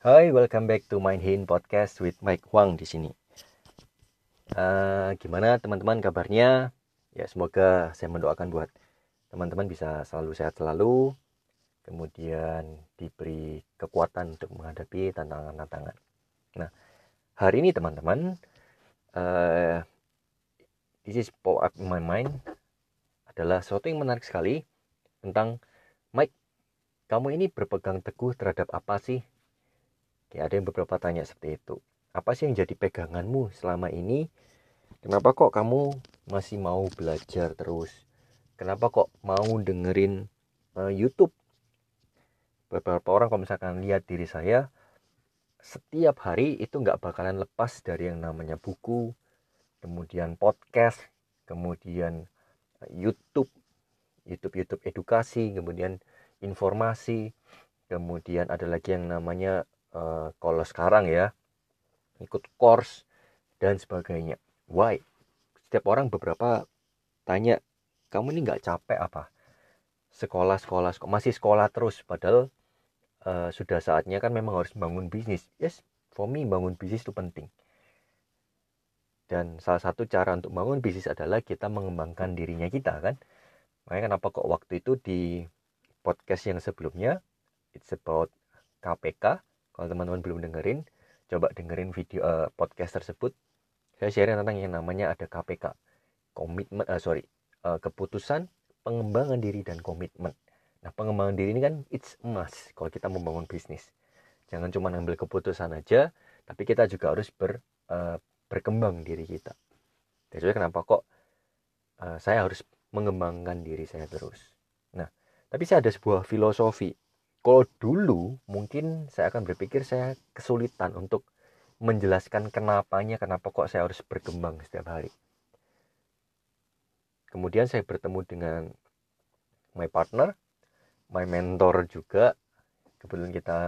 Hai, welcome back to Mind Hin Podcast with Mike Huang di sini. Uh, gimana teman-teman kabarnya? Ya semoga saya mendoakan buat teman-teman bisa selalu sehat selalu, kemudian diberi kekuatan untuk menghadapi tantangan-tantangan. Nah, hari ini teman-teman, uh, this is pop up in my mind adalah sesuatu yang menarik sekali tentang Mike. Kamu ini berpegang teguh terhadap apa sih? Kayak ada yang beberapa tanya seperti itu. Apa sih yang jadi peganganmu selama ini? Kenapa kok kamu masih mau belajar terus? Kenapa kok mau dengerin uh, YouTube? Beberapa orang kalau misalkan lihat diri saya, setiap hari itu nggak bakalan lepas dari yang namanya buku, kemudian podcast, kemudian eh, YouTube, YouTube YouTube edukasi, kemudian informasi, kemudian ada lagi yang namanya uh, kalau sekarang ya ikut course dan sebagainya. Why? Setiap orang beberapa tanya kamu ini nggak capek apa? Sekolah sekolah sekolah masih sekolah terus padahal uh, sudah saatnya kan memang harus bangun bisnis. Yes for me bangun bisnis itu penting. Dan salah satu cara untuk bangun bisnis adalah kita mengembangkan dirinya kita kan? Makanya kenapa kok waktu itu di podcast yang sebelumnya it's about KPK kalau teman-teman belum dengerin coba dengerin video uh, podcast tersebut. Saya share tentang yang namanya ada KPK komitmen uh, sorry uh, keputusan pengembangan diri dan komitmen. Nah pengembangan diri ini kan it's must kalau kita membangun bisnis. Jangan cuma ambil keputusan aja tapi kita juga harus ber, uh, berkembang diri kita. Jadi kenapa kok uh, saya harus mengembangkan diri saya terus. Nah tapi saya ada sebuah filosofi kalau dulu mungkin saya akan berpikir saya kesulitan untuk menjelaskan kenapanya kenapa kok saya harus berkembang setiap hari. Kemudian saya bertemu dengan my partner my mentor juga. Kebetulan kita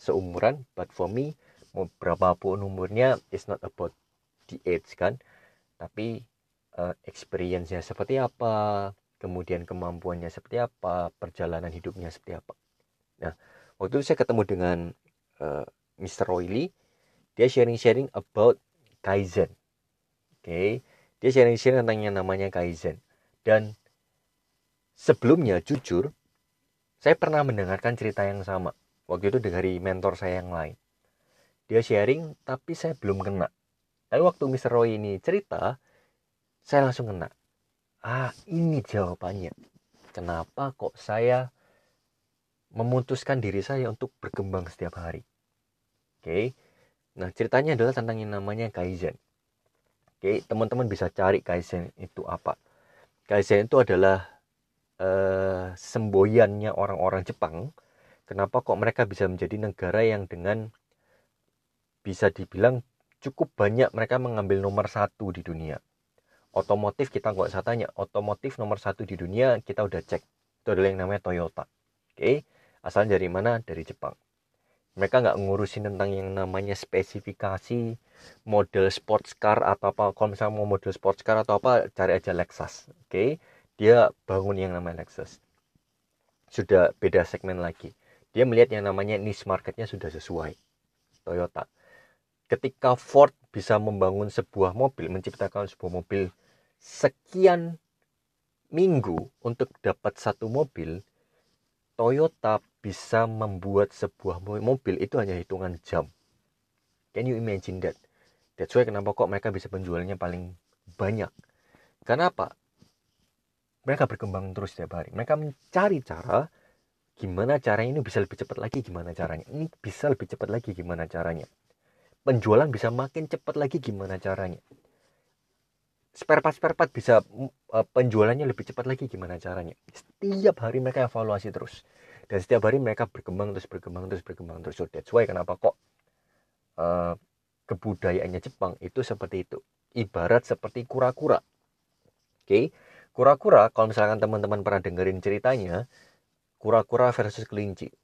seumuran but for me mau berapapun umurnya is not about the age kan? Tapi uh, experience-nya seperti apa kemudian kemampuannya seperti apa perjalanan hidupnya seperti apa Nah, waktu itu saya ketemu dengan uh, eh, Mr. Royli, dia sharing-sharing about Kaizen. Oke, okay. dia sharing-sharing tentang yang namanya Kaizen. Dan sebelumnya jujur, saya pernah mendengarkan cerita yang sama. Waktu itu dari mentor saya yang lain. Dia sharing, tapi saya belum kena. Tapi waktu Mr. Roy ini cerita, saya langsung kena. Ah, ini jawabannya. Kenapa kok saya memutuskan diri saya untuk berkembang setiap hari. Oke. Okay? Nah, ceritanya adalah tentang yang namanya Kaizen. Oke, okay? teman-teman bisa cari Kaizen itu apa. Kaizen itu adalah uh, semboyannya orang-orang Jepang. Kenapa kok mereka bisa menjadi negara yang dengan bisa dibilang cukup banyak mereka mengambil nomor satu di dunia. Otomotif kita nggak usah tanya, otomotif nomor satu di dunia kita udah cek. Itu adalah yang namanya Toyota. Oke, okay? Asal dari mana? Dari Jepang. Mereka nggak ngurusin tentang yang namanya spesifikasi model sports car atau apa. Kalau misalnya mau model sports car atau apa cari aja Lexus oke? Okay? dia bangun yang namanya Lexus. Sudah beda segmen lagi. Dia melihat yang namanya niche marketnya sudah sesuai. Toyota. Ketika Ford bisa membangun sebuah mobil menciptakan sebuah mobil sekian minggu untuk dapat satu mobil Toyota bisa membuat sebuah mobil itu hanya hitungan jam. Can you imagine that? That's why kenapa kok mereka bisa penjualannya paling banyak. Karena apa? Mereka berkembang terus setiap hari. Mereka mencari cara gimana caranya ini bisa lebih cepat lagi gimana caranya. Ini bisa lebih cepat lagi gimana caranya. Penjualan bisa makin cepat lagi gimana caranya. Spare part spare part bisa uh, penjualannya lebih cepat lagi gimana caranya. Setiap hari mereka evaluasi terus. Dan setiap hari mereka berkembang terus berkembang terus berkembang terus. So that's why kenapa kok uh, kebudayaannya Jepang itu seperti itu. Ibarat seperti kura-kura. Oke? Okay? kura-kura kalau misalkan teman-teman pernah dengerin ceritanya kura-kura versus kelinci.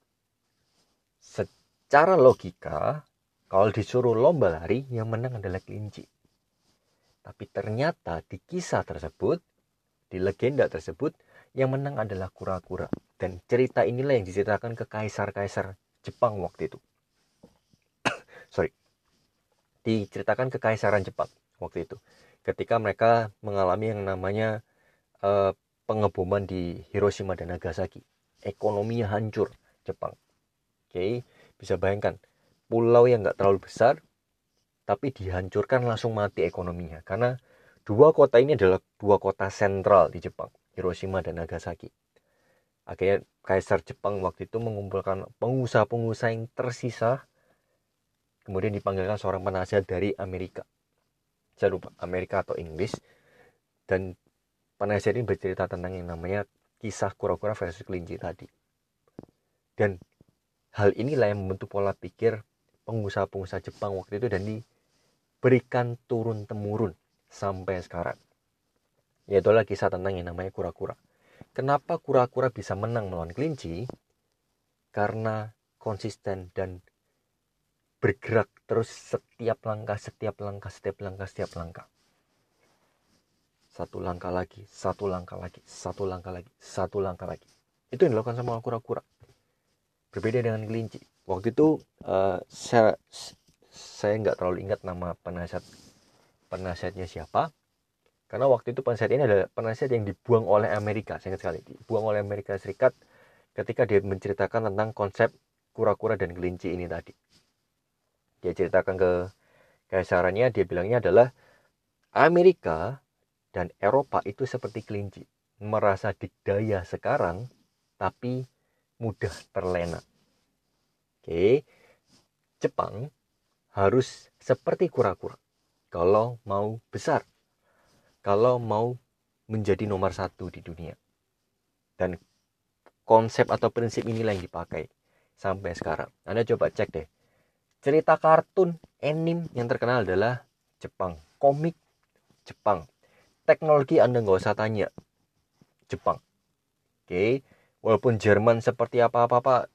Secara logika kalau disuruh lomba lari yang menang adalah kelinci tapi ternyata di kisah tersebut di legenda tersebut yang menang adalah kura-kura. Dan cerita inilah yang diceritakan ke kaisar-kaisar Jepang waktu itu. Sorry. Diceritakan kekaisaran Jepang waktu itu. Ketika mereka mengalami yang namanya uh, pengeboman di Hiroshima dan Nagasaki. Ekonominya hancur Jepang. Oke okay? bisa bayangkan. Pulau yang nggak terlalu besar tapi dihancurkan langsung mati ekonominya. Karena dua kota ini adalah dua kota sentral di Jepang Hiroshima dan Nagasaki. Akhirnya Kaisar Jepang waktu itu mengumpulkan pengusaha-pengusaha yang tersisa kemudian dipanggilkan seorang penasihat dari Amerika. Saya lupa Amerika atau Inggris. Dan penasihat ini bercerita tentang yang namanya kisah kura-kura versus kelinci tadi. Dan hal inilah yang membentuk pola pikir pengusaha-pengusaha Jepang waktu itu. Dan diberikan turun temurun sampai sekarang yaitu adalah kisah tentang yang namanya kura-kura kenapa kura-kura bisa menang melawan kelinci karena konsisten dan bergerak terus setiap langkah, setiap langkah, setiap langkah, setiap langkah. Satu langkah lagi, satu langkah lagi, satu langkah lagi, satu langkah lagi. Itu yang dilakukan sama kura-kura. Berbeda dengan kelinci. Waktu itu uh, saya saya nggak terlalu ingat nama penasihat penasihatnya siapa. Karena waktu itu penasihat ini adalah penasihat yang dibuang oleh Amerika, saya ingat sekali, dibuang oleh Amerika Serikat ketika dia menceritakan tentang konsep kura-kura dan kelinci ini tadi. Dia ceritakan ke kaisarannya dia bilangnya adalah Amerika dan Eropa itu seperti kelinci. Merasa dikdaya sekarang tapi mudah terlena. Oke. Jepang harus seperti kura-kura. Kalau mau besar. Kalau mau menjadi nomor satu di dunia. Dan konsep atau prinsip inilah yang dipakai sampai sekarang. Anda coba cek deh. Cerita kartun anime yang terkenal adalah Jepang. Komik Jepang. Teknologi anda nggak usah tanya. Jepang. Oke. Walaupun Jerman seperti apa-apa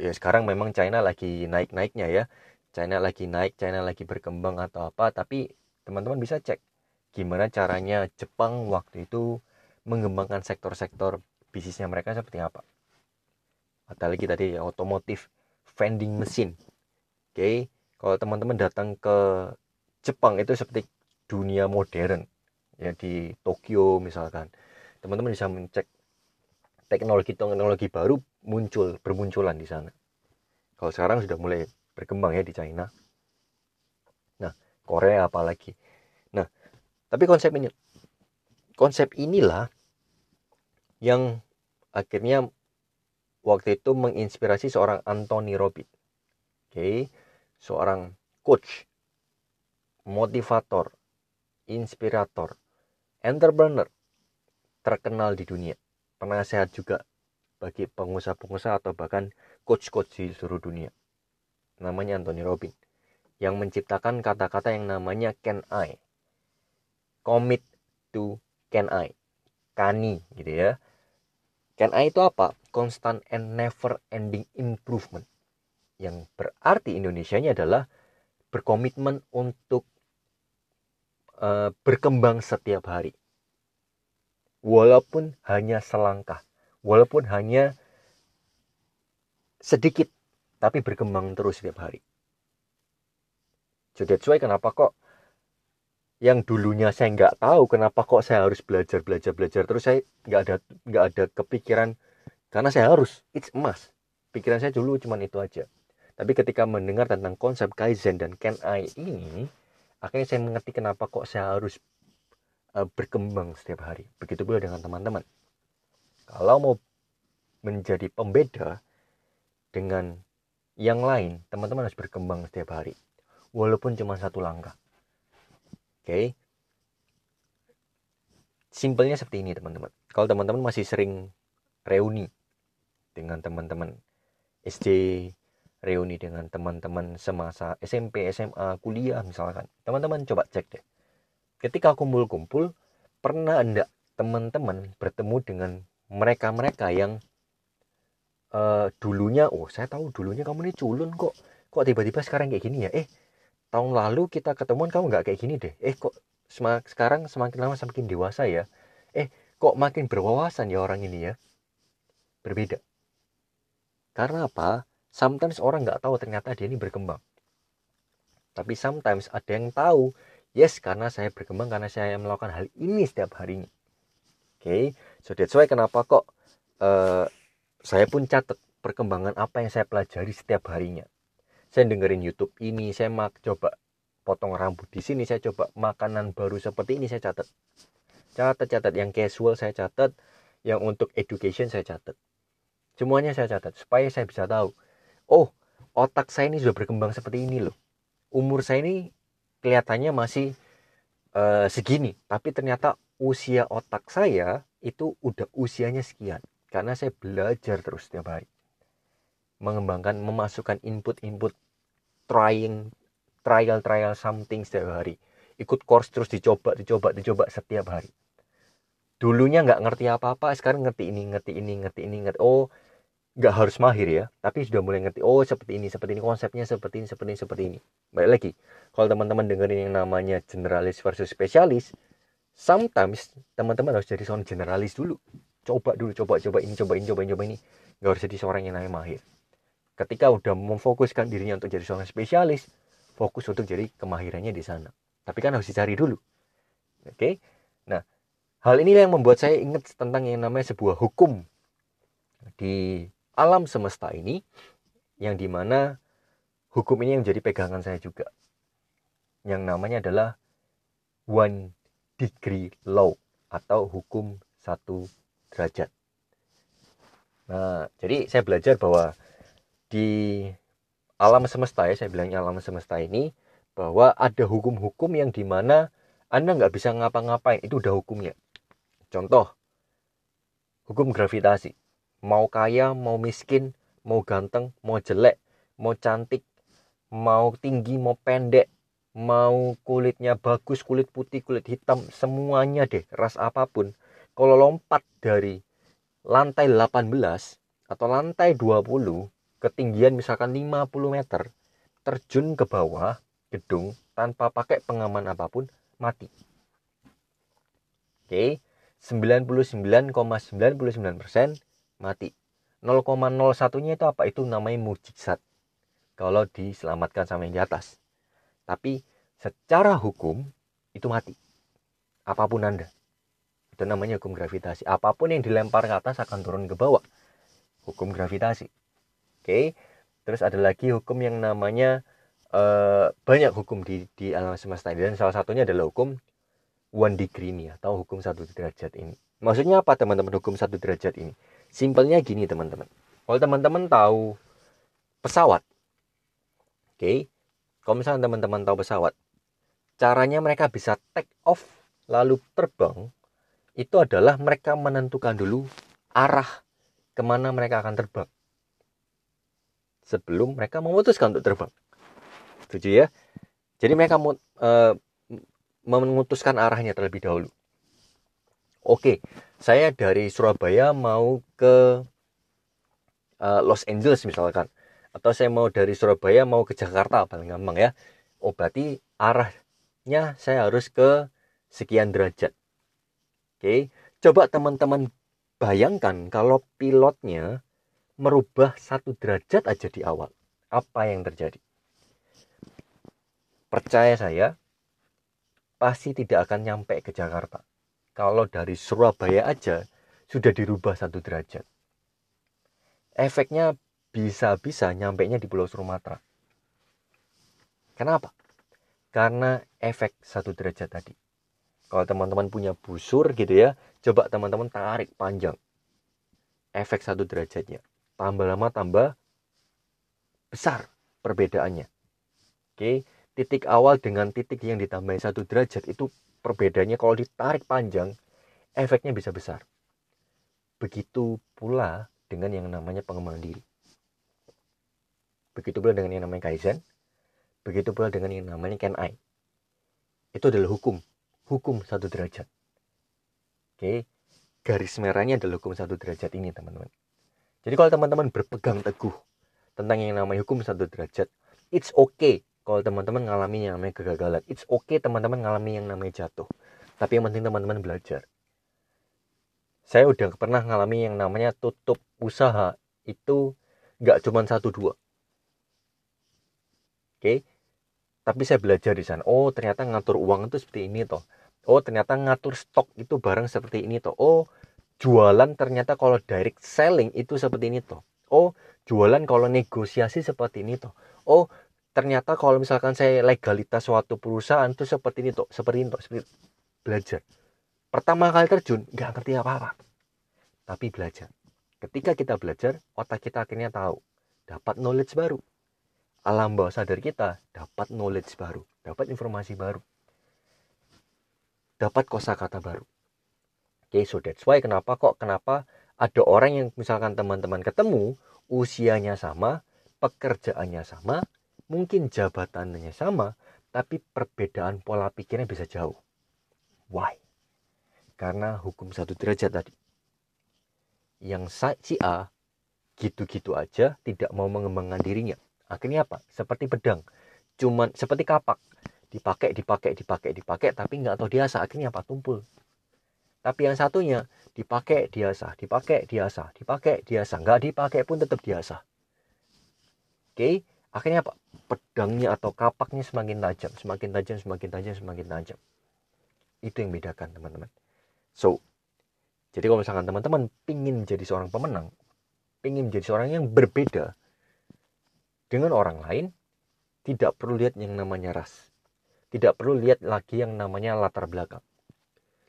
ya sekarang memang China lagi naik-naiknya ya China lagi naik China lagi berkembang atau apa tapi teman-teman bisa cek gimana caranya Jepang waktu itu mengembangkan sektor-sektor bisnisnya mereka seperti apa apalagi tadi ya otomotif vending mesin Oke, kalau teman-teman datang ke Jepang itu seperti dunia modern ya di Tokyo misalkan. Teman-teman bisa mencek teknologi-teknologi baru muncul bermunculan di sana. Kalau sekarang sudah mulai berkembang ya di China. Nah, Korea apalagi. Nah, tapi konsep ini konsep inilah yang akhirnya waktu itu menginspirasi seorang Anthony Robbins. Oke, okay seorang coach, motivator, inspirator, entrepreneur terkenal di dunia, penasehat juga bagi pengusaha-pengusaha atau bahkan coach-coach di seluruh dunia. Namanya Anthony Robbins yang menciptakan kata-kata yang namanya can I. Commit to can I. Kani gitu ya. Can I itu apa? Constant and never ending improvement yang berarti Indonesia-nya adalah berkomitmen untuk uh, berkembang setiap hari. Walaupun hanya selangkah, walaupun hanya sedikit, tapi berkembang terus setiap hari. Jadi sesuai kenapa kok yang dulunya saya nggak tahu kenapa kok saya harus belajar belajar belajar terus saya nggak ada nggak ada kepikiran karena saya harus it's emas pikiran saya dulu cuma itu aja tapi ketika mendengar tentang konsep Kaizen dan Ken Ai ini, akhirnya saya mengerti kenapa kok saya harus uh, berkembang setiap hari. Begitu pula dengan teman-teman. Kalau mau menjadi pembeda dengan yang lain, teman-teman harus berkembang setiap hari. Walaupun cuma satu langkah. Oke. Okay? Simpelnya seperti ini, teman-teman. Kalau teman-teman masih sering reuni dengan teman-teman SD, reuni dengan teman-teman semasa SMP, SMA, kuliah misalkan. Teman-teman coba cek deh. Ketika kumpul-kumpul, pernah enggak teman-teman bertemu dengan mereka-mereka yang uh, dulunya, oh saya tahu dulunya kamu ini culun kok. Kok tiba-tiba sekarang kayak gini ya? Eh, tahun lalu kita ketemuan kamu nggak kayak gini deh. Eh, kok semak, sekarang semakin lama semakin dewasa ya? Eh, kok makin berwawasan ya orang ini ya? Berbeda. Karena apa? sometimes orang nggak tahu ternyata dia ini berkembang tapi sometimes ada yang tahu yes karena saya berkembang karena saya melakukan hal ini setiap harinya oke okay? so that's why kenapa kok uh, saya pun catat perkembangan apa yang saya pelajari setiap harinya. Saya dengerin YouTube ini saya mak coba potong rambut di sini saya coba makanan baru seperti ini saya catat. Catat catat yang casual saya catat yang untuk education saya catat. Semuanya saya catat supaya saya bisa tahu oh otak saya ini sudah berkembang seperti ini loh. Umur saya ini kelihatannya masih uh, segini tapi ternyata usia otak saya itu udah usianya sekian karena saya belajar terus setiap hari. Mengembangkan memasukkan input-input trying trial trial something setiap hari. Ikut course terus dicoba dicoba dicoba setiap hari. Dulunya nggak ngerti apa-apa sekarang ngerti ini ngerti ini ngerti ini ngerti oh nggak harus mahir ya. Tapi sudah mulai ngerti oh seperti ini seperti ini konsepnya seperti ini seperti ini seperti ini. Baik lagi kalau teman-teman dengerin yang namanya generalis versus spesialis sometimes teman-teman harus jadi seorang generalis dulu coba dulu coba coba ini coba ini coba ini coba ini. Nggak harus jadi seorang yang namanya mahir. Ketika udah memfokuskan dirinya untuk jadi seorang spesialis fokus untuk jadi kemahirannya di sana. Tapi kan harus dicari dulu. Oke? Okay? nah hal ini yang membuat saya ingat tentang yang namanya sebuah hukum di alam semesta ini yang di mana hukum ini yang menjadi pegangan saya juga. Yang namanya adalah one degree law atau hukum satu derajat. Nah, jadi saya belajar bahwa di alam semesta ya, saya bilangnya alam semesta ini bahwa ada hukum-hukum yang di mana Anda nggak bisa ngapa-ngapain, itu udah hukumnya. Contoh, hukum gravitasi mau kaya mau miskin mau ganteng mau jelek mau cantik mau tinggi mau pendek mau kulitnya bagus kulit putih kulit hitam semuanya deh ras apa pun kalau lompat dari lantai 18 atau lantai 20 ketinggian misalkan 50 meter terjun ke bawah gedung tanpa pakai pengaman apa pun mati. Oke 99,99% ,99 mati. 0,01 nya itu apa? Itu namanya mujizat. Kalau diselamatkan sama yang di atas. Tapi secara hukum itu mati. Apa pun anda itu namanya hukum gravitasi. Apa pun yang dilempar ke atas akan turun ke bawah. Hukum gravitasi. Oke? Terus ada lagi hukum yang namanya uh, banyak hukum di di alam semesta ini. Dan salah satunya adalah hukum one degree ini atau hukum satu derajat ini. Maksudnya apa teman-teman hukum satu derajat ini? Simpelnya gini teman-teman. Kalau teman-teman tahu pesawat, oke, kalau misalnya teman-teman tahu pesawat, caranya mereka bisa take off lalu terbang, itu adalah mereka menentukan dulu arah ke mana mereka akan terbang. Sebelum mereka memutuskan untuk terbang. Setuju ya? Jadi mereka uh, memutuskan arahnya terlebih dahulu. Oke, saya dari Surabaya mau ke uh, Los Angeles misalkan, atau saya mau dari Surabaya mau ke Jakarta paling gampang ya. Oh berarti arahnya saya harus ke sekian derajat. Oke, coba teman-teman bayangkan kalau pilotnya merubah satu derajat aja di awal, apa yang terjadi? Percaya saya, pasti tidak akan nyampe ke Jakarta kalau dari Surabaya aja sudah dirubah satu derajat. Efeknya bisa-bisa nyampe nya di Pulau Sumatera. Kenapa? Karena efek satu derajat tadi. Kalau teman-teman punya busur gitu ya, coba teman-teman tarik panjang. Efek satu derajatnya. Tambah lama tambah besar perbedaannya. Oke, titik awal dengan titik yang ditambahin satu derajat itu perbedaannya kalau ditarik panjang efeknya bisa besar begitu pula dengan yang namanya pengembangan diri begitu pula dengan yang namanya kaizen begitu pula dengan yang namanya kenai itu adalah hukum hukum satu derajat. Oke garis merahnya adalah hukum satu derajat ini teman-teman. Jadi kalau teman-teman berpegang teguh tentang yang namanya hukum satu derajat it's okay kalau teman-teman ngalami yang namanya kegagalan. It's okay teman-teman ngalami yang namanya jatuh. Tapi yang penting teman-teman belajar. Saya udah pernah ngalami yang namanya tutup usaha. Itu nggak cuma satu dua. Oke tapi saya belajar di sana. Oh ternyata ngatur uang itu seperti ini toh oh ternyata ngatur stok itu barang seperti ini toh. Oh jualan ternyata kalau direct selling itu seperti ini toh. Oh jualan kalau negosiasi seperti ini toh. Oh ternyata kalau misalkan saya legalitas suatu perusahaan itu seperti ini toh seperti ini toh seperti belajar. Pertama kali terjun nggak ngerti apa-apa. Tapi belajar. Ketika kita belajar otak kita akhirnya tahu dapat knowledge baru. Alam bawah sadar kita dapat knowledge baru dapat informasi baru dapat kosakata baru. Oke, okay, so that's why kenapa kok kenapa ada orang yang misalkan teman-teman ketemu usianya sama, pekerjaannya sama, mungkin jabatannya sama, tapi perbedaan pola pikirnya bisa jauh. Why? Karena hukum satu derajat tadi. Yang si A gitu-gitu aja tidak mau mengembangkan dirinya. Akhirnya apa? Seperti pedang. Cuman seperti kapak dipakai dipakai dipakai dipakai tapi nggak tahu diasah akhirnya apa tumpul. Tapi yang satunya dipakai diasah dipakai diasah dipakai diasah nggak dipakai pun tetap diasah oke akhirnya apa? Pedangnya atau kapaknya semakin tajam semakin tajam semakin tajam semakin tajam. Itu yang bedakan teman-teman. So jadi kalau misalkan teman-teman pingin jadi seorang pemenang pingin menjadi seorang yang berbeda dengan orang lain tidak perlu lihat yang namanya ras tidak perlu lihat lagi yang namanya latar belakang.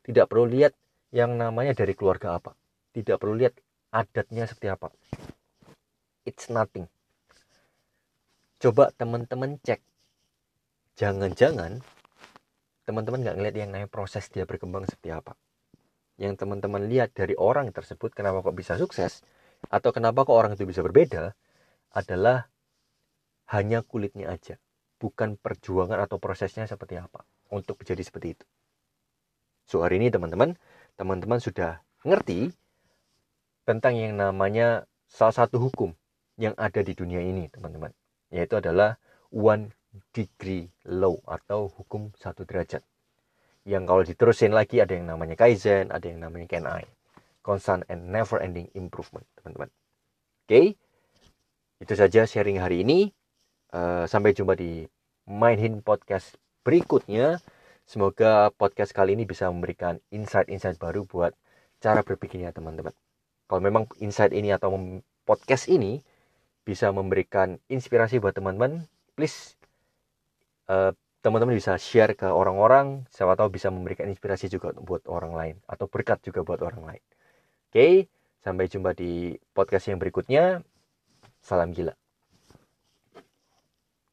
Tidak perlu lihat yang namanya dari keluarga apa. Tidak perlu lihat adatnya seperti apa. It's nothing. Coba teman-teman cek. Jangan-jangan teman-teman nggak ngeliat yang namanya proses dia berkembang seperti apa. Yang teman-teman lihat dari orang tersebut kenapa kok bisa sukses atau kenapa kok orang itu bisa berbeda adalah hanya kulitnya aja bukan perjuangan atau prosesnya seperti apa untuk menjadi seperti itu. So hari ini teman-teman, teman-teman sudah ngerti tentang yang namanya salah satu hukum yang ada di dunia ini, teman-teman. Yaitu adalah one degree law atau hukum satu derajat. Yang kalau diterusin lagi ada yang namanya kaizen, ada yang namanya kenai. Constant and never ending improvement, teman-teman. Oke, okay? itu saja sharing hari ini. Uh, sampai jumpa di Main Podcast berikutnya. Semoga podcast kali ini bisa memberikan insight-insight baru buat cara berpikirnya teman-teman. Kalau memang insight ini atau podcast ini bisa memberikan inspirasi buat teman-teman, please eh, teman-teman bisa share ke orang-orang, siapa tahu bisa memberikan inspirasi juga buat orang lain atau berkat juga buat orang lain. Oke, sampai jumpa di podcast yang berikutnya. Salam gila.